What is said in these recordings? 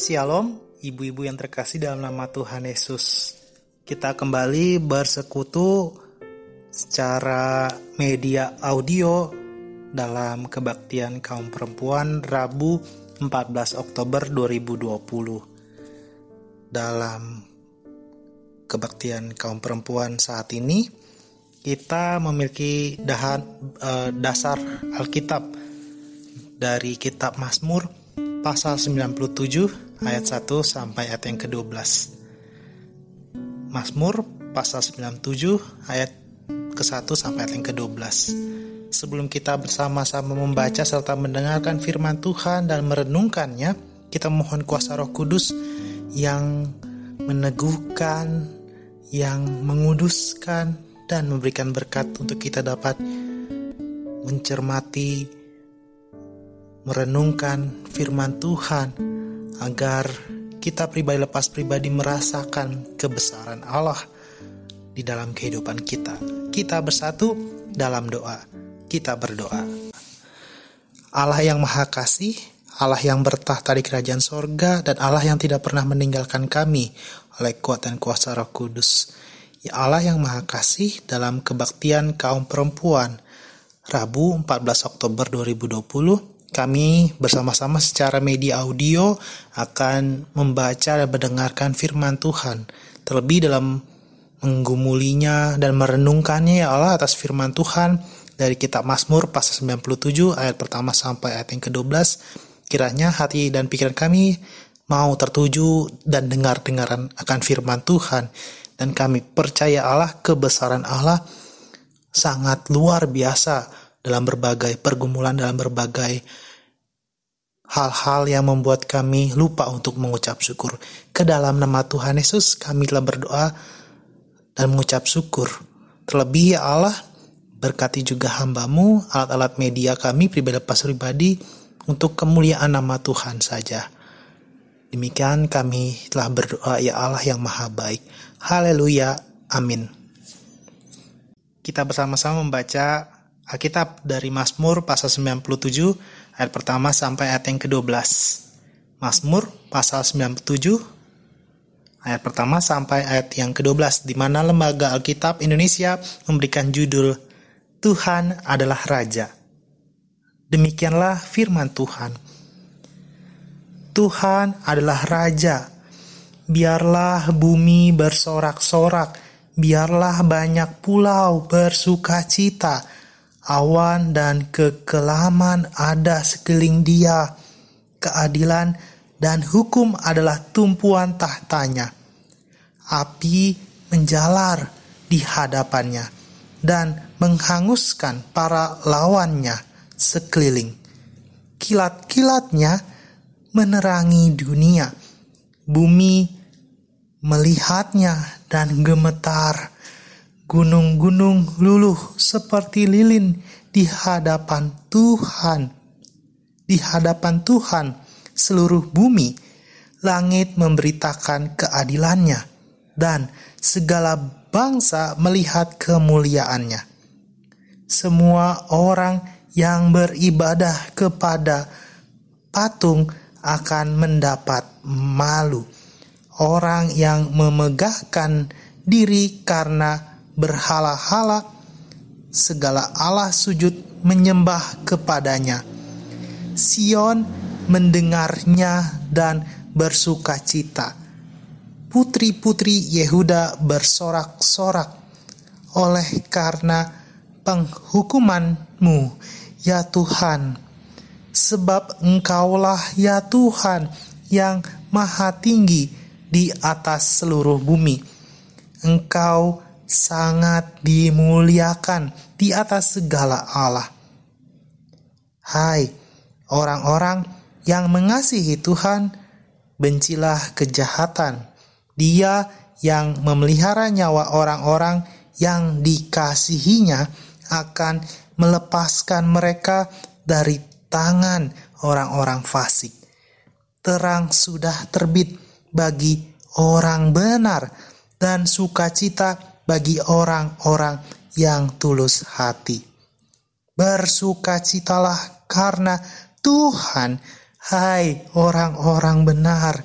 Shalom, ibu-ibu yang terkasih dalam nama Tuhan Yesus. Kita kembali bersekutu secara media audio dalam kebaktian kaum perempuan Rabu 14 Oktober 2020. Dalam kebaktian kaum perempuan saat ini, kita memiliki dahan, eh, dasar Alkitab dari kitab Mazmur pasal 97 ayat 1 sampai ayat yang ke-12. Mazmur pasal 97 ayat ke-1 sampai ayat yang ke-12. Sebelum kita bersama-sama membaca serta mendengarkan firman Tuhan dan merenungkannya, kita mohon kuasa Roh Kudus yang meneguhkan, yang menguduskan dan memberikan berkat untuk kita dapat mencermati merenungkan firman Tuhan agar kita pribadi lepas pribadi merasakan kebesaran Allah di dalam kehidupan kita. Kita bersatu dalam doa. Kita berdoa. Allah yang Maha Kasih, Allah yang bertahta di kerajaan sorga, dan Allah yang tidak pernah meninggalkan kami oleh kuat dan kuasa roh kudus. Ya Allah yang Maha Kasih dalam kebaktian kaum perempuan, Rabu 14 Oktober 2020, kami bersama-sama secara media audio akan membaca dan mendengarkan firman Tuhan. Terlebih dalam menggumulinya dan merenungkannya ya Allah atas firman Tuhan dari kitab Mazmur pasal 97 ayat pertama sampai ayat yang ke-12. Kiranya hati dan pikiran kami mau tertuju dan dengar-dengaran akan firman Tuhan. Dan kami percaya Allah, kebesaran Allah sangat luar biasa dalam berbagai pergumulan, dalam berbagai hal-hal yang membuat kami lupa untuk mengucap syukur. Ke dalam nama Tuhan Yesus kami telah berdoa dan mengucap syukur. Terlebih ya Allah, berkati juga hambamu, alat-alat media kami pribadi lepas pribadi untuk kemuliaan nama Tuhan saja. Demikian kami telah berdoa ya Allah yang maha baik. Haleluya. Amin. Kita bersama-sama membaca Alkitab dari Mazmur pasal 97 ayat pertama sampai ayat yang ke-12. Mazmur pasal 97 ayat pertama sampai ayat yang ke-12 di mana Lembaga Alkitab Indonesia memberikan judul Tuhan adalah Raja. Demikianlah firman Tuhan. Tuhan adalah Raja. Biarlah bumi bersorak-sorak, biarlah banyak pulau bersuka cita awan dan kekelaman ada sekeliling dia. Keadilan dan hukum adalah tumpuan tahtanya. Api menjalar di hadapannya dan menghanguskan para lawannya sekeliling. Kilat-kilatnya menerangi dunia. Bumi melihatnya dan gemetar Gunung-gunung luluh seperti lilin di hadapan Tuhan. Di hadapan Tuhan, seluruh bumi, langit memberitakan keadilannya, dan segala bangsa melihat kemuliaannya. Semua orang yang beribadah kepada patung akan mendapat malu. Orang yang memegahkan diri karena berhala-hala, segala Allah sujud menyembah kepadanya. Sion mendengarnya dan bersuka cita. Putri-putri Yehuda bersorak-sorak oleh karena penghukumanmu, ya Tuhan. Sebab engkaulah ya Tuhan yang maha tinggi di atas seluruh bumi. Engkau sangat dimuliakan di atas segala Allah. Hai orang-orang yang mengasihi Tuhan, bencilah kejahatan. Dia yang memelihara nyawa orang-orang yang dikasihinya akan melepaskan mereka dari tangan orang-orang fasik. Terang sudah terbit bagi orang benar dan sukacita bagi orang-orang yang tulus hati. Bersukacitalah karena Tuhan hai orang-orang benar,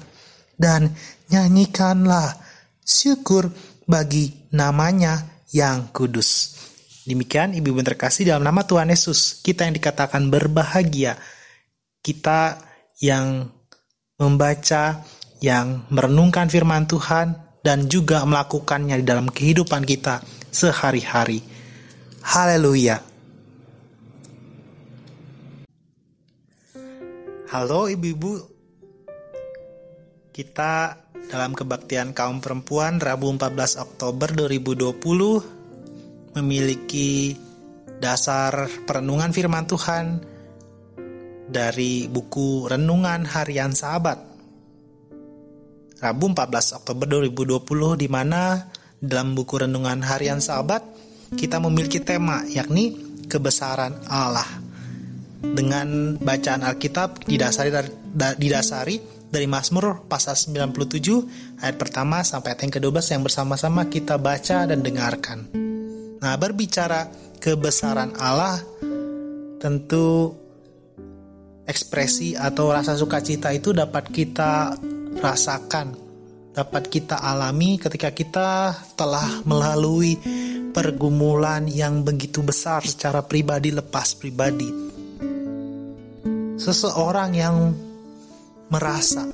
dan nyanyikanlah syukur bagi namanya yang kudus. Demikian ibu-ibu terkasih dalam nama Tuhan Yesus, kita yang dikatakan berbahagia, kita yang membaca, yang merenungkan firman Tuhan, dan juga melakukannya di dalam kehidupan kita sehari-hari. Haleluya! Halo ibu-ibu, kita dalam kebaktian kaum perempuan Rabu 14 Oktober 2020 memiliki dasar perenungan firman Tuhan dari buku Renungan Harian Sahabat. Rabu 14 Oktober 2020 di mana dalam buku Renungan Harian Sahabat kita memiliki tema yakni kebesaran Allah dengan bacaan Alkitab didasari dari, didasari dari Mazmur pasal 97 ayat pertama sampai ayat yang ke-12 yang bersama-sama kita baca dan dengarkan. Nah, berbicara kebesaran Allah tentu ekspresi atau rasa sukacita itu dapat kita rasakan, dapat kita alami ketika kita telah melalui pergumulan yang begitu besar secara pribadi lepas pribadi seseorang yang merasa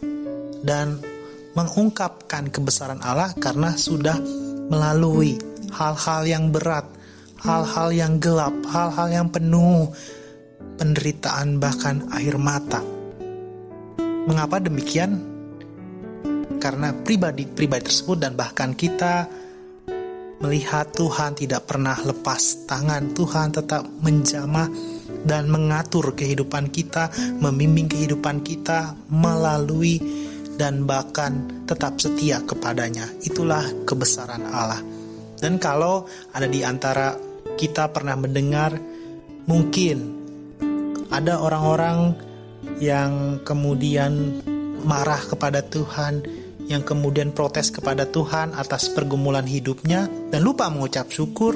dan mengungkapkan kebesaran Allah karena sudah melalui hal-hal yang berat, hal-hal yang gelap, hal-hal yang penuh penderitaan bahkan air mata. Mengapa demikian? Karena pribadi-pribadi tersebut dan bahkan kita melihat Tuhan tidak pernah lepas tangan, Tuhan tetap menjamah dan mengatur kehidupan kita, membimbing kehidupan kita melalui dan bahkan tetap setia kepadanya. Itulah kebesaran Allah. Dan kalau ada di antara kita pernah mendengar, mungkin ada orang-orang yang kemudian marah kepada Tuhan, yang kemudian protes kepada Tuhan atas pergumulan hidupnya dan lupa mengucap syukur,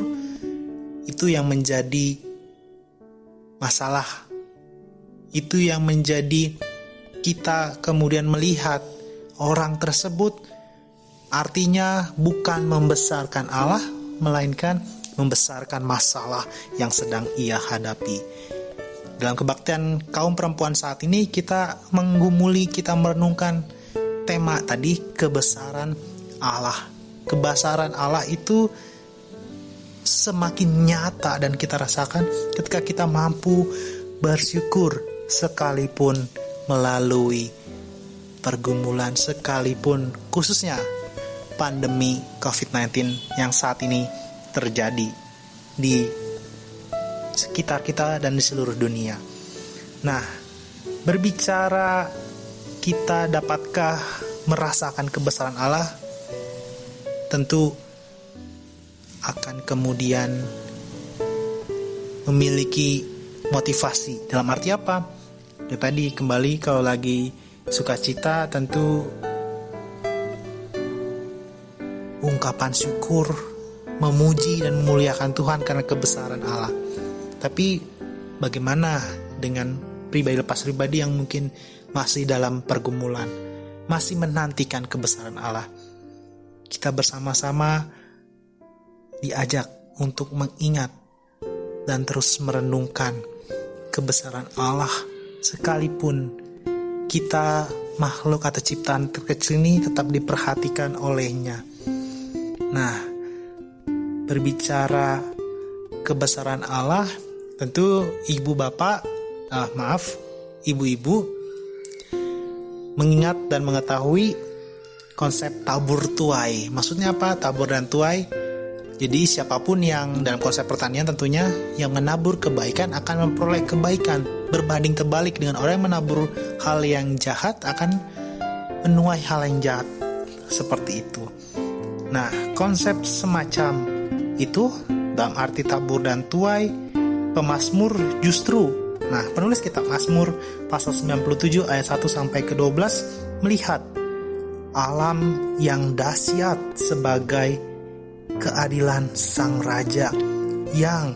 itu yang menjadi masalah. Itu yang menjadi kita kemudian melihat orang tersebut artinya bukan membesarkan Allah, melainkan membesarkan masalah yang sedang ia hadapi. Dalam kebaktian kaum perempuan saat ini kita menggumuli, kita merenungkan tema tadi kebesaran Allah. Kebesaran Allah itu semakin nyata dan kita rasakan ketika kita mampu bersyukur sekalipun melalui pergumulan sekalipun khususnya pandemi COVID-19 yang saat ini terjadi di sekitar kita dan di seluruh dunia. Nah, berbicara kita dapatkah merasakan kebesaran Allah? Tentu akan kemudian memiliki motivasi. Dalam arti apa? Ya tadi kembali kalau lagi sukacita tentu ungkapan syukur, memuji dan memuliakan Tuhan karena kebesaran Allah. Tapi bagaimana dengan pribadi lepas pribadi yang mungkin masih dalam pergumulan, masih menantikan kebesaran Allah? Kita bersama-sama diajak untuk mengingat dan terus merenungkan kebesaran Allah sekalipun kita makhluk atau ciptaan terkecil ini tetap diperhatikan olehnya. Nah, berbicara kebesaran Allah, tentu ibu bapak, ah, maaf, ibu-ibu mengingat dan mengetahui konsep tabur tuai. Maksudnya apa? Tabur dan tuai jadi siapa pun yang dalam konsep pertanian tentunya yang menabur kebaikan akan memperoleh kebaikan. Berbanding terbalik dengan orang yang menabur hal yang jahat akan menuai hal yang jahat. Seperti itu. Nah, konsep semacam itu dalam arti tabur dan tuai, pemazmur justru Nah, penulis kitab Mazmur pasal 97 ayat 1 sampai ke 12 melihat alam yang dahsyat sebagai keadilan Sang Raja yang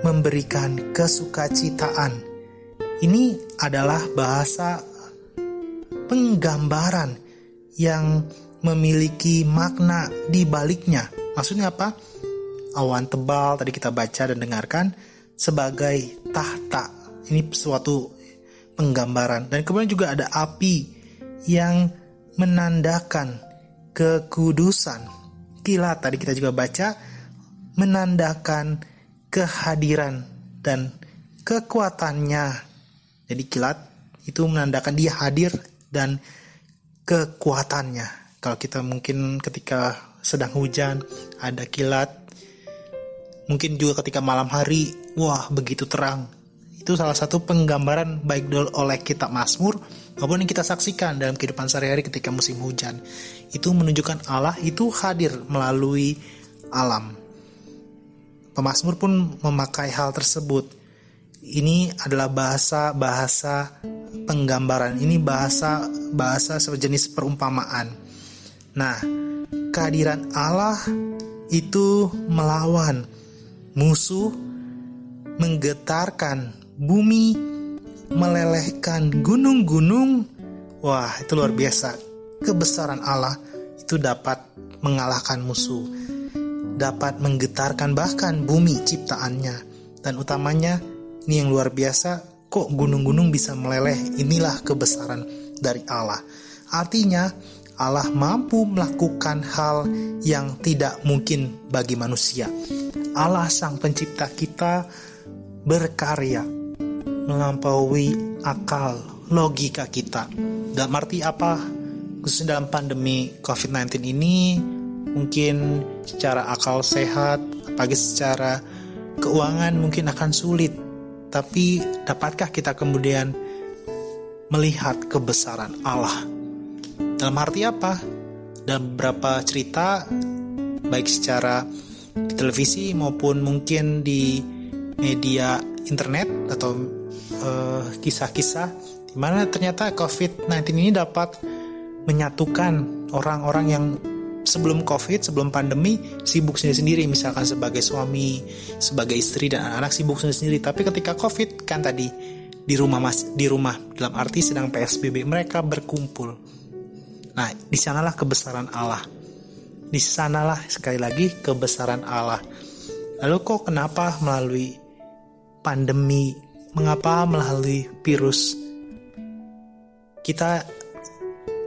memberikan kesukacitaan. Ini adalah bahasa penggambaran yang memiliki makna di baliknya. Maksudnya apa? Awan tebal tadi kita baca dan dengarkan sebagai tahta. Ini suatu penggambaran dan kemudian juga ada api yang menandakan kekudusan. Kilat tadi kita juga baca menandakan kehadiran dan kekuatannya. Jadi kilat itu menandakan dia hadir dan kekuatannya. Kalau kita mungkin ketika sedang hujan ada kilat, mungkin juga ketika malam hari, wah begitu terang. Itu salah satu penggambaran baik oleh kitab Mazmur maupun yang kita saksikan dalam kehidupan sehari-hari ketika musim hujan. Itu menunjukkan Allah itu hadir melalui alam. Pemasmur pun memakai hal tersebut. Ini adalah bahasa-bahasa penggambaran. Ini bahasa bahasa sejenis perumpamaan. Nah, kehadiran Allah itu melawan musuh, menggetarkan bumi, melelehkan gunung-gunung. Wah, itu luar biasa. Kebesaran Allah itu dapat mengalahkan musuh, dapat menggetarkan bahkan bumi ciptaannya. Dan utamanya, ini yang luar biasa, kok gunung-gunung bisa meleleh? Inilah kebesaran dari Allah. Artinya, Allah mampu melakukan hal yang tidak mungkin bagi manusia. Allah Sang Pencipta kita berkarya melampaui akal logika kita. Dalam arti apa? Khususnya dalam pandemi COVID-19 ini, mungkin secara akal sehat, apalagi secara keuangan mungkin akan sulit. Tapi dapatkah kita kemudian melihat kebesaran Allah? Dalam arti apa? Dalam beberapa cerita, baik secara di televisi maupun mungkin di media internet atau uh, kisah-kisah di mana ternyata COVID-19 ini dapat menyatukan orang-orang yang sebelum COVID, sebelum pandemi sibuk sendiri-sendiri misalkan sebagai suami, sebagai istri dan anak-anak sibuk sendiri-sendiri. Tapi ketika COVID kan tadi di rumah mas di rumah dalam arti sedang PSBB mereka berkumpul Nah, di sanalah kebesaran Allah. Di sanalah sekali lagi kebesaran Allah. Lalu kok kenapa melalui pandemi, mengapa melalui virus kita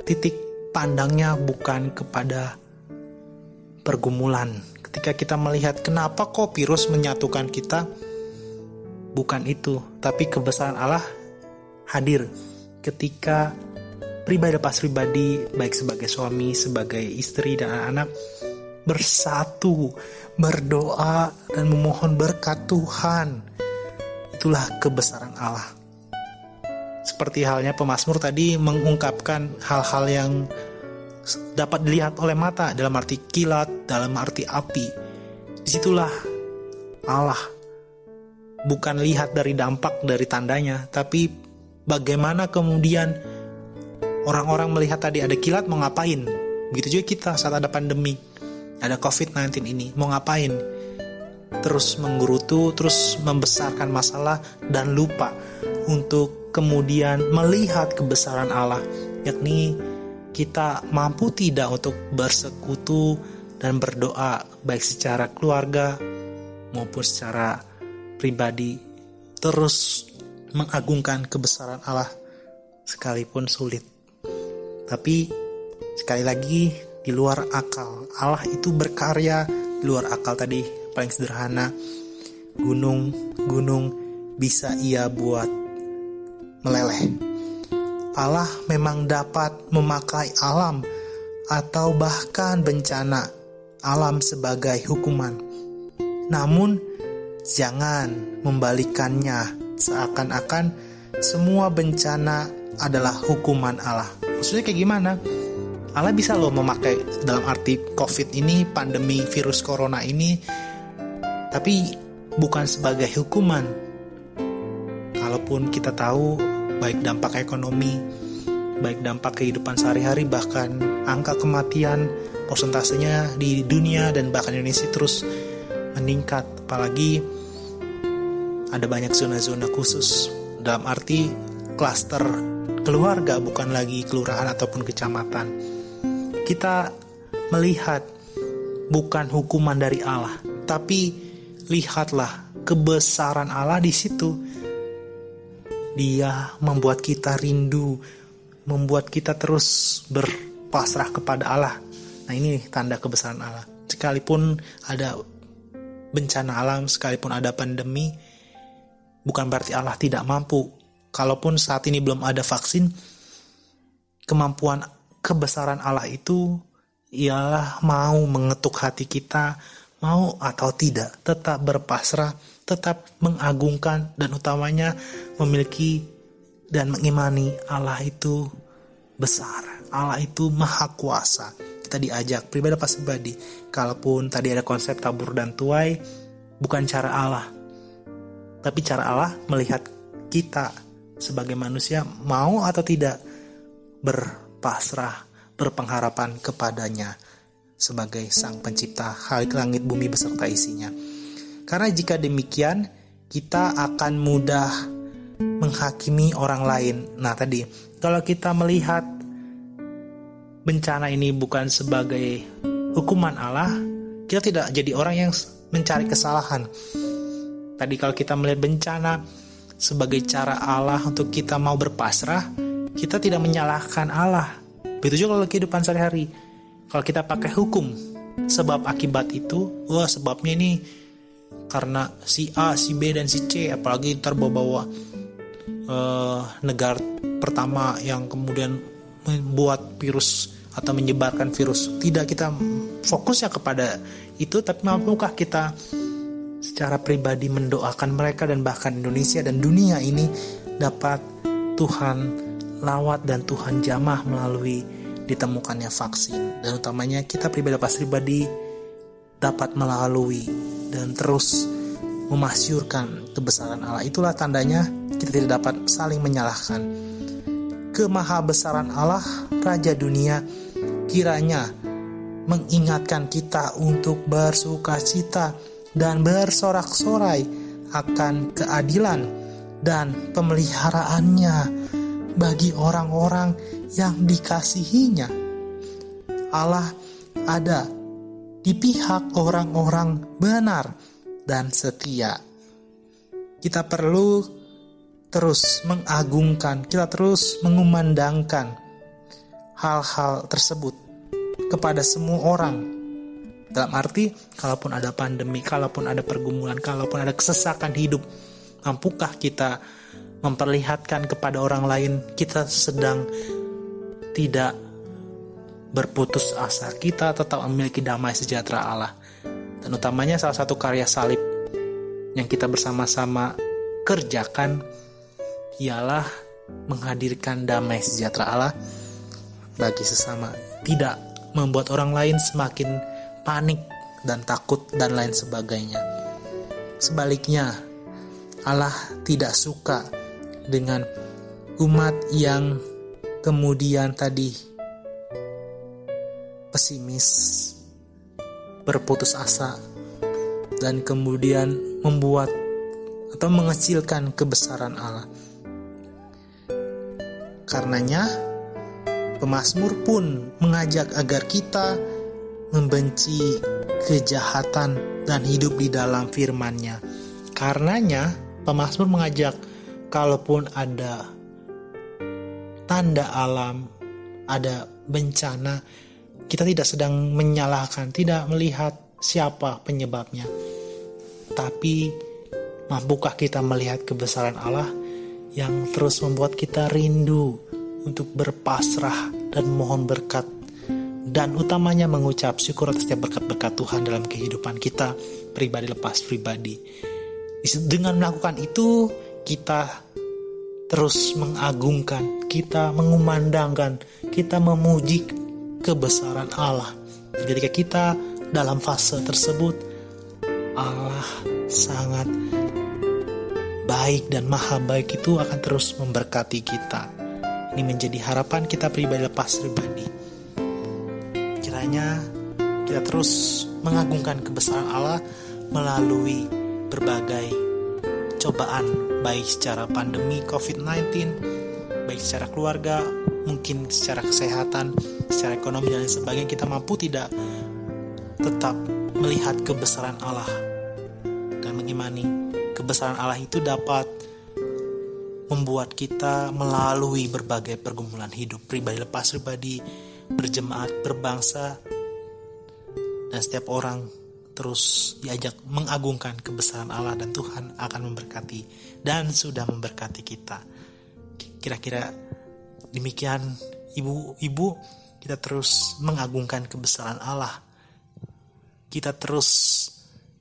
titik pandangnya bukan kepada pergumulan. Ketika kita melihat kenapa kok virus menyatukan kita, bukan itu, tapi kebesaran Allah hadir ketika pribadi lepas pribadi, baik sebagai suami, sebagai istri dan anak-anak bersatu, berdoa dan memohon berkat Tuhan. Itulah kebesaran Allah. Seperti halnya pemazmur tadi mengungkapkan hal-hal yang dapat dilihat oleh mata dalam arti kilat, dalam arti api. Di situlah Allah bukan lihat dari dampak dari tandanya, tapi bagaimana kemudian Orang-orang melihat tadi ada kilat mau ngapain? Begitu juga kita saat ada pandemi, ada COVID-19 ini, mau ngapain? Terus menggerutu, terus membesarkan masalah dan lupa untuk kemudian melihat kebesaran Allah, yakni kita mampu tidak untuk bersekutu dan berdoa baik secara keluarga maupun secara pribadi terus mengagungkan kebesaran Allah sekalipun sulit. Tapi sekali lagi di luar akal. Allah itu berkarya di luar akal tadi paling sederhana. Gunung, gunung bisa ia buat meleleh. Allah memang dapat memakai alam atau bahkan bencana alam sebagai hukuman. Namun jangan membalikannya seakan-akan semua bencana adalah hukuman Allah. Maksudnya kayak gimana? Allah bisa loh memakai dalam arti COVID ini, pandemi virus corona ini, tapi bukan sebagai hukuman. Kalaupun kita tahu baik dampak ekonomi, baik dampak kehidupan sehari-hari, bahkan angka kematian, persentasenya di dunia dan bahkan Indonesia terus meningkat. Apalagi ada banyak zona-zona khusus dalam arti klaster keluarga, bukan lagi kelurahan ataupun kecamatan. Kita melihat bukan hukuman dari Allah, tapi lihatlah kebesaran Allah di situ. Dia membuat kita rindu, membuat kita terus berpasrah kepada Allah. Nah, ini tanda kebesaran Allah. Sekalipun ada bencana alam, sekalipun ada pandemi, bukan berarti Allah tidak mampu. Kalaupun saat ini belum ada vaksin, kemampuan kebesaran Allah itu ialah mau mengetuk hati kita, mau atau tidak, tetap berpasrah tetap mengagungkan dan utamanya memiliki dan mengimani Allah itu besar. Allah itu maha kuasa. Kita diajak pribadi pas pribadi. Kalaupun tadi ada konsep tabur dan tuai, bukan cara Allah. Tapi cara Allah melihat kita sebagai manusia mau atau tidak berpasrah, berpengharapan kepadanya sebagai sang pencipta hal langit bumi beserta isinya. Karena jika demikian, kita akan mudah menghakimi orang lain. Nah, tadi kalau kita melihat bencana ini bukan sebagai hukuman Allah, kita tidak jadi orang yang mencari kesalahan. Tadi kalau kita melihat bencana sebagai cara Allah untuk kita mau berpasrah, kita tidak menyalahkan Allah. Begitu juga kalau kehidupan sehari-hari. Kalau kita pakai hukum sebab akibat itu, wah sebabnya ini karena si A, si B dan si C apalagi ntar bawa-bawa uh, negara pertama yang kemudian membuat virus atau menyebarkan virus. Tidak kita fokusnya kepada itu tapi mampukah kita secara pribadi mendoakan mereka dan bahkan Indonesia dan dunia ini dapat Tuhan lawat dan Tuhan jamah melalui ditemukannya vaksin dan utamanya kita pribadi pas pribadi dapat melalui dan terus memasyurkan kebesaran Allah. Itulah tandanya kita tidak dapat saling menyalahkan. Kemahabesaran Allah, Raja dunia, kiranya mengingatkan kita untuk bersuka cita dan bersorak-sorai akan keadilan dan pemeliharaannya bagi orang-orang yang dikasihinya. Allah ada di pihak orang-orang benar dan setia. Kita perlu terus mengagungkan, kita terus mengumandangkan hal-hal tersebut kepada semua orang. Dalam arti, kalaupun ada pandemi, kalaupun ada pergumulan, kalaupun ada kesesakan hidup, mampukah kita memperlihatkan kepada orang lain kita sedang tidak berputus asa, kita tetap memiliki damai sejahtera Allah. Dan utamanya salah satu karya salib yang kita bersama-sama kerjakan ialah menghadirkan damai sejahtera Allah bagi sesama. Tidak membuat orang lain semakin panik dan takut dan lain sebagainya. Sebaliknya, Allah tidak suka dengan umat yang kemudian tadi pesimis, berputus asa, dan kemudian membuat atau mengecilkan kebesaran Allah. Karenanya, pemazmur pun mengajak agar kita membenci kejahatan dan hidup di dalam firman-Nya. Karenanya, pemazmur mengajak kalaupun ada tanda alam, ada bencana, kita tidak sedang menyalahkan, tidak melihat siapa penyebabnya. Tapi mampukah kita melihat kebesaran Allah yang terus membuat kita rindu untuk berpasrah dan mohon berkat dan utamanya mengucap syukur atas setiap berkat-berkat Tuhan dalam kehidupan kita pribadi lepas pribadi. Dengan melakukan itu kita terus mengagungkan, kita mengumandangkan, kita memuji kebesaran Allah. Ketika kita dalam fase tersebut, Allah sangat baik dan maha baik itu akan terus memberkati kita. Ini menjadi harapan kita pribadi lepas pribadi. Kiranya kita terus mengagungkan kebesaran Allah melalui berbagai cobaan baik secara pandemi COVID-19 baik secara keluarga, mungkin secara kesehatan, secara ekonomi dan lain sebagainya kita mampu tidak tetap melihat kebesaran Allah. Dan mengimani kebesaran Allah itu dapat membuat kita melalui berbagai pergumulan hidup pribadi lepas pribadi, berjemaat, berbangsa, dan setiap orang terus diajak mengagungkan kebesaran Allah dan Tuhan akan memberkati dan sudah memberkati kita. Kira-kira demikian ibu-ibu kita terus mengagungkan kebesaran Allah. Kita terus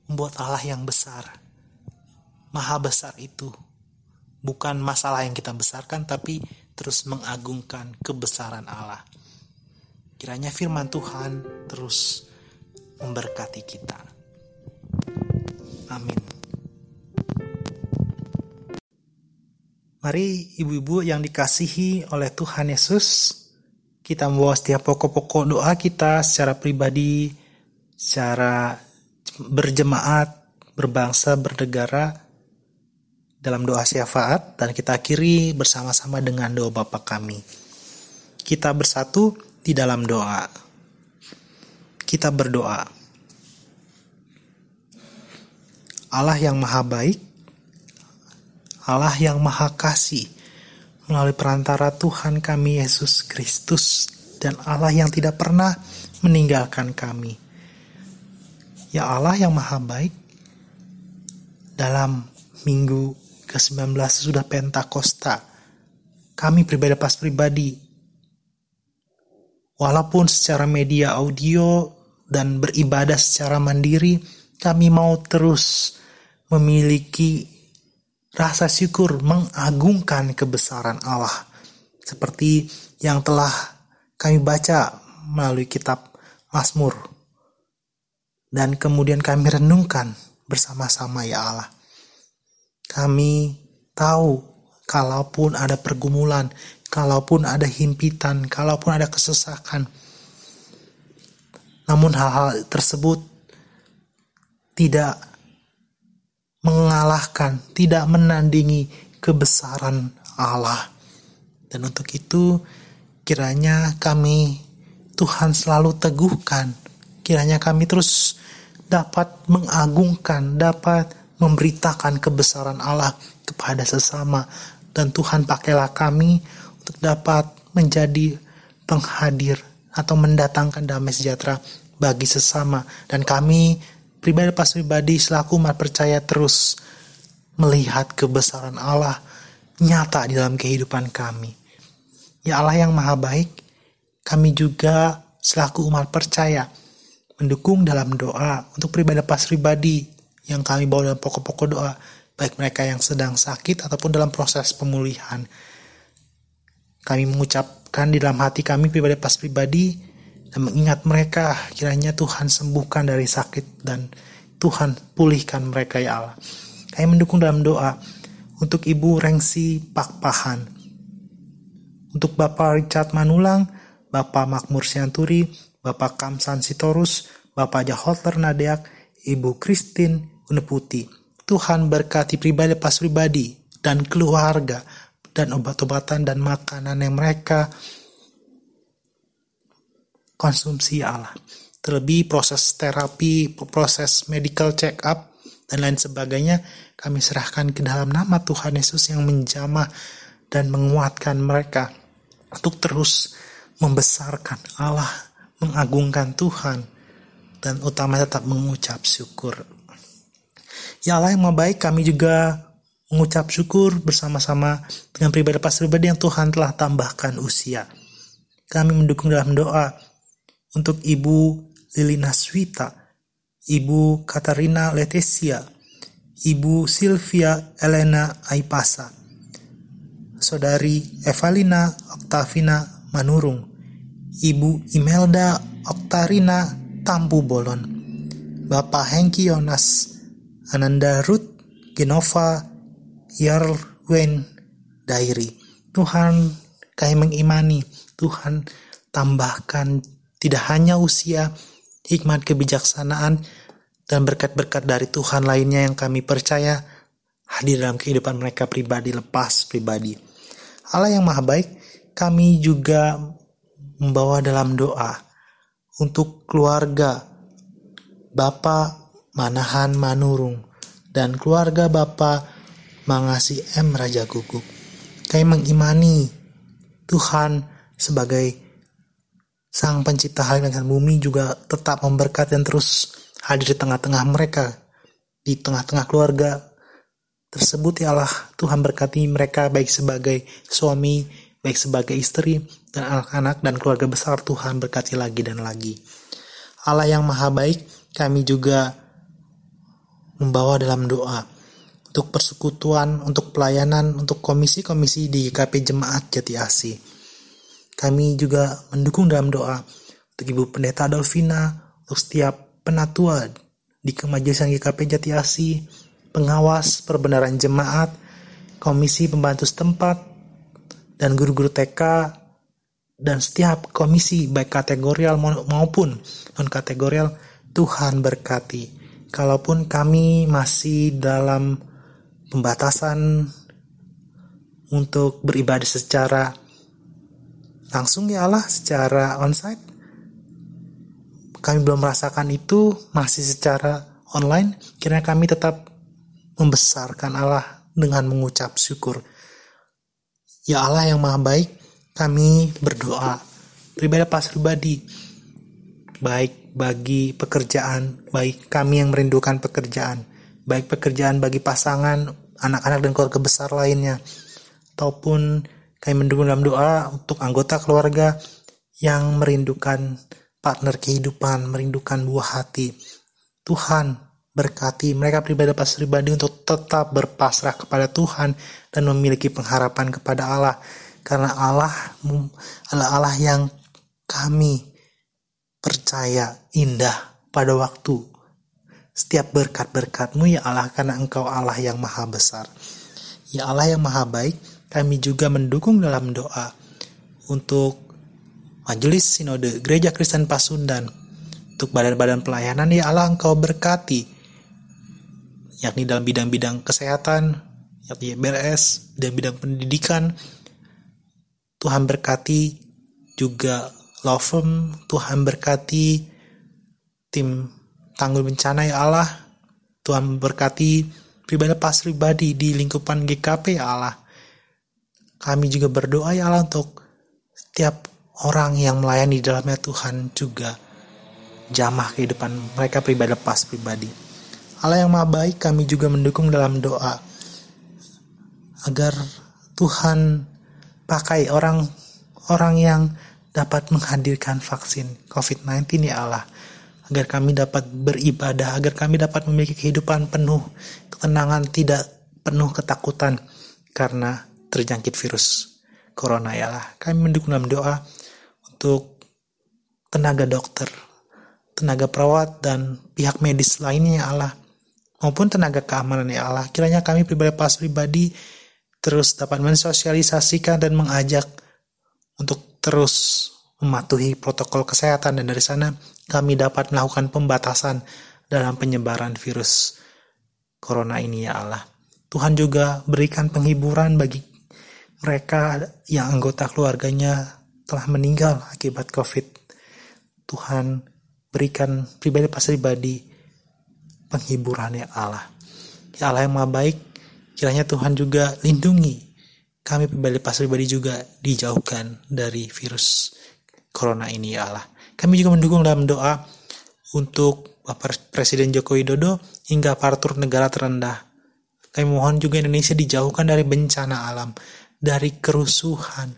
membuat Allah yang besar. Maha besar itu bukan masalah yang kita besarkan, tapi terus mengagungkan kebesaran Allah. Kiranya firman Tuhan terus memberkati kita. Amin. Mari ibu-ibu yang dikasihi oleh Tuhan Yesus, kita membawa setiap pokok-pokok doa kita secara pribadi, secara berjemaat, berbangsa, bernegara, dalam doa syafaat dan kita akhiri bersama-sama dengan doa Bapa kami. Kita bersatu di dalam doa. Kita berdoa. Allah yang maha baik, Allah yang maha kasih, melalui perantara Tuhan kami Yesus Kristus dan Allah yang tidak pernah meninggalkan kami. Ya Allah yang maha baik, dalam minggu ke-19 sudah Pentakosta. Kami pribadi pas pribadi. Walaupun secara media audio dan beribadah secara mandiri, kami mau terus memiliki rasa syukur mengagungkan kebesaran Allah. Seperti yang telah kami baca melalui kitab Mazmur. Dan kemudian kami renungkan bersama-sama ya Allah. Kami tahu kalaupun ada pergumulan, kalaupun ada himpitan, kalaupun ada kesesakan. Namun hal-hal tersebut tidak mengalahkan, tidak menandingi kebesaran Allah. Dan untuk itu kiranya kami Tuhan selalu teguhkan. Kiranya kami terus dapat mengagungkan, dapat memberitakan kebesaran Allah kepada sesama dan Tuhan pakailah kami untuk dapat menjadi penghadir atau mendatangkan damai sejahtera bagi sesama dan kami pribadi pas pribadi selaku umat percaya terus melihat kebesaran Allah nyata di dalam kehidupan kami. Ya Allah yang maha baik, kami juga selaku umat percaya mendukung dalam doa untuk pribadi pas pribadi yang kami bawa dalam pokok-pokok doa, baik mereka yang sedang sakit ataupun dalam proses pemulihan. Kami mengucapkan di dalam hati kami pribadi pas pribadi dan mengingat mereka kiranya Tuhan sembuhkan dari sakit dan Tuhan pulihkan mereka ya Allah. Kami mendukung dalam doa untuk Ibu Rengsi Pakpahan, untuk Bapak Richard Manulang, Bapak Makmur Sianturi, Bapak Kamsan Sitorus, Bapak Jahotler Nadeak, Ibu Christine Putih. Tuhan berkati pribadi pas pribadi dan keluarga dan obat-obatan dan makanan yang mereka konsumsi Allah. Terlebih proses terapi, proses medical check up dan lain sebagainya kami serahkan ke dalam nama Tuhan Yesus yang menjamah dan menguatkan mereka untuk terus membesarkan Allah, mengagungkan Tuhan dan utama tetap mengucap syukur Ya Allah yang baik kami juga mengucap syukur bersama-sama dengan pribadi pas pribadi yang Tuhan telah tambahkan usia. Kami mendukung dalam doa untuk Ibu Lilina Swita, Ibu Katarina Letesia, Ibu Silvia Elena Aipasa, Saudari Evalina Oktavina Manurung, Ibu Imelda Oktarina Tampu Bolon, Bapak Hengki Yonas Ananda Ruth Genova Yarwen Dairi. Tuhan kami mengimani, Tuhan tambahkan tidak hanya usia, hikmat kebijaksanaan, dan berkat-berkat dari Tuhan lainnya yang kami percaya hadir dalam kehidupan mereka pribadi lepas pribadi. Allah yang maha baik, kami juga membawa dalam doa untuk keluarga Bapak Manahan Manurung dan keluarga Bapak Mangasi M. Raja Guguk. Kami mengimani Tuhan sebagai Sang Pencipta langit dan bumi juga tetap memberkati dan terus hadir di tengah-tengah mereka, di tengah-tengah keluarga tersebut ya Allah Tuhan berkati mereka baik sebagai suami baik sebagai istri dan anak-anak dan keluarga besar Tuhan berkati lagi dan lagi Allah yang maha baik kami juga membawa dalam doa untuk persekutuan, untuk pelayanan, untuk komisi-komisi di KP Jemaat Jati Asih. Kami juga mendukung dalam doa untuk Ibu Pendeta Adolfina, untuk setiap penatua di kemajelisang GKP Jati Asih, pengawas perbenaran jemaat, komisi pembantu setempat, dan guru-guru TK, dan setiap komisi baik kategorial maupun non-kategorial, Tuhan berkati. Kalaupun kami masih dalam pembatasan untuk beribadah secara langsung ya Allah, secara onsite, kami belum merasakan itu masih secara online, kiranya kami tetap membesarkan Allah dengan mengucap syukur. Ya Allah yang maha baik, kami berdoa. Pribadi pas pribadi baik bagi pekerjaan, baik kami yang merindukan pekerjaan, baik pekerjaan bagi pasangan, anak-anak dan keluarga besar lainnya, ataupun kami mendukung dalam doa untuk anggota keluarga yang merindukan partner kehidupan, merindukan buah hati. Tuhan, berkati mereka pribadi pas pribadi untuk tetap berpasrah kepada Tuhan dan memiliki pengharapan kepada Allah karena Allah adalah Allah yang kami percaya indah pada waktu setiap berkat-berkatmu ya Allah karena engkau Allah yang maha besar ya Allah yang maha baik kami juga mendukung dalam doa untuk Majelis Sinode Gereja Kristen Pasundan untuk badan-badan pelayanan ya Allah engkau berkati yakni dalam bidang-bidang kesehatan, yakni BRS, dan bidang pendidikan. Tuhan berkati juga law firm, Tuhan berkati tim tanggul bencana ya Allah. Tuhan berkati pribadi pas pribadi di lingkupan GKP ya Allah. Kami juga berdoa ya Allah untuk setiap orang yang melayani di dalamnya Tuhan juga jamah kehidupan mereka pribadi pas pribadi. Allah yang maha baik kami juga mendukung dalam doa agar Tuhan pakai orang orang yang dapat menghadirkan vaksin COVID-19 ya Allah agar kami dapat beribadah agar kami dapat memiliki kehidupan penuh ketenangan tidak penuh ketakutan karena terjangkit virus corona ya Allah kami mendukung dalam doa untuk tenaga dokter tenaga perawat dan pihak medis lainnya ya Allah maupun tenaga keamanan ya Allah. Kiranya kami pribadi pas pribadi terus dapat mensosialisasikan dan mengajak untuk terus mematuhi protokol kesehatan dan dari sana kami dapat melakukan pembatasan dalam penyebaran virus corona ini ya Allah. Tuhan juga berikan penghiburan bagi mereka yang anggota keluarganya telah meninggal akibat COVID. Tuhan berikan pribadi pas pribadi penghiburannya Allah. Ya Allah yang maha baik, kiranya Tuhan juga lindungi kami pribadi pas pribadi juga dijauhkan dari virus corona ini ya Allah. Kami juga mendukung dalam doa untuk Bapak Presiden Joko Widodo hingga aparatur negara terendah. Kami mohon juga Indonesia dijauhkan dari bencana alam, dari kerusuhan.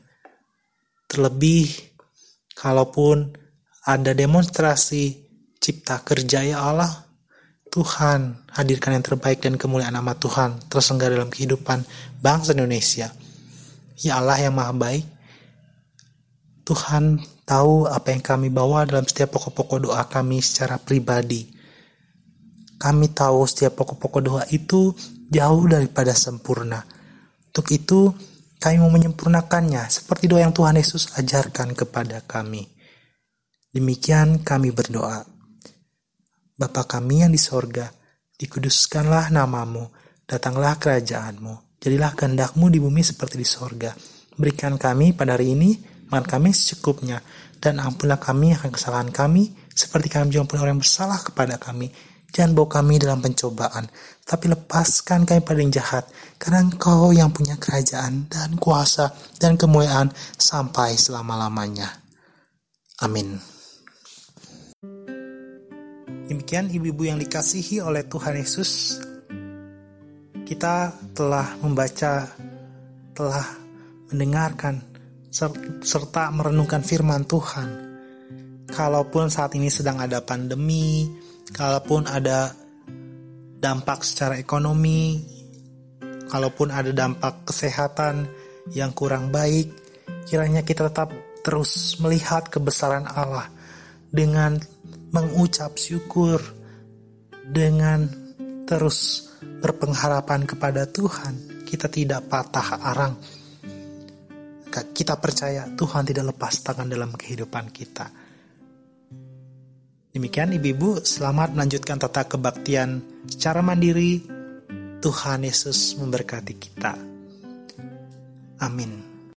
Terlebih kalaupun ada demonstrasi cipta kerja ya Allah, Tuhan hadirkan yang terbaik dan kemuliaan nama Tuhan tersenggara dalam kehidupan bangsa Indonesia. Ya Allah yang maha baik, Tuhan tahu apa yang kami bawa dalam setiap pokok-pokok doa kami secara pribadi. Kami tahu setiap pokok-pokok doa itu jauh daripada sempurna. Untuk itu, kami mau menyempurnakannya seperti doa yang Tuhan Yesus ajarkan kepada kami. Demikian kami berdoa. Bapa kami yang di sorga, dikuduskanlah namamu, datanglah kerajaanmu, jadilah kehendakmu di bumi seperti di sorga. berikan kami pada hari ini makan kami secukupnya, dan ampunlah kami akan kesalahan kami, seperti kami juga orang yang bersalah kepada kami. Jangan bawa kami dalam pencobaan, tapi lepaskan kami pada yang jahat, karena engkau yang punya kerajaan dan kuasa dan kemuliaan sampai selama-lamanya. Amin. Demikian ibu-ibu yang dikasihi oleh Tuhan Yesus, kita telah membaca, telah mendengarkan serta merenungkan firman Tuhan. Kalaupun saat ini sedang ada pandemi, kalaupun ada dampak secara ekonomi, kalaupun ada dampak kesehatan yang kurang baik, kiranya kita tetap terus melihat kebesaran Allah dengan mengucap syukur, dengan terus berpengharapan kepada Tuhan. Kita tidak patah arang, kita percaya Tuhan tidak lepas tangan dalam kehidupan kita. Demikian ibu-ibu, selamat melanjutkan tata kebaktian secara mandiri. Tuhan Yesus memberkati kita. Amin.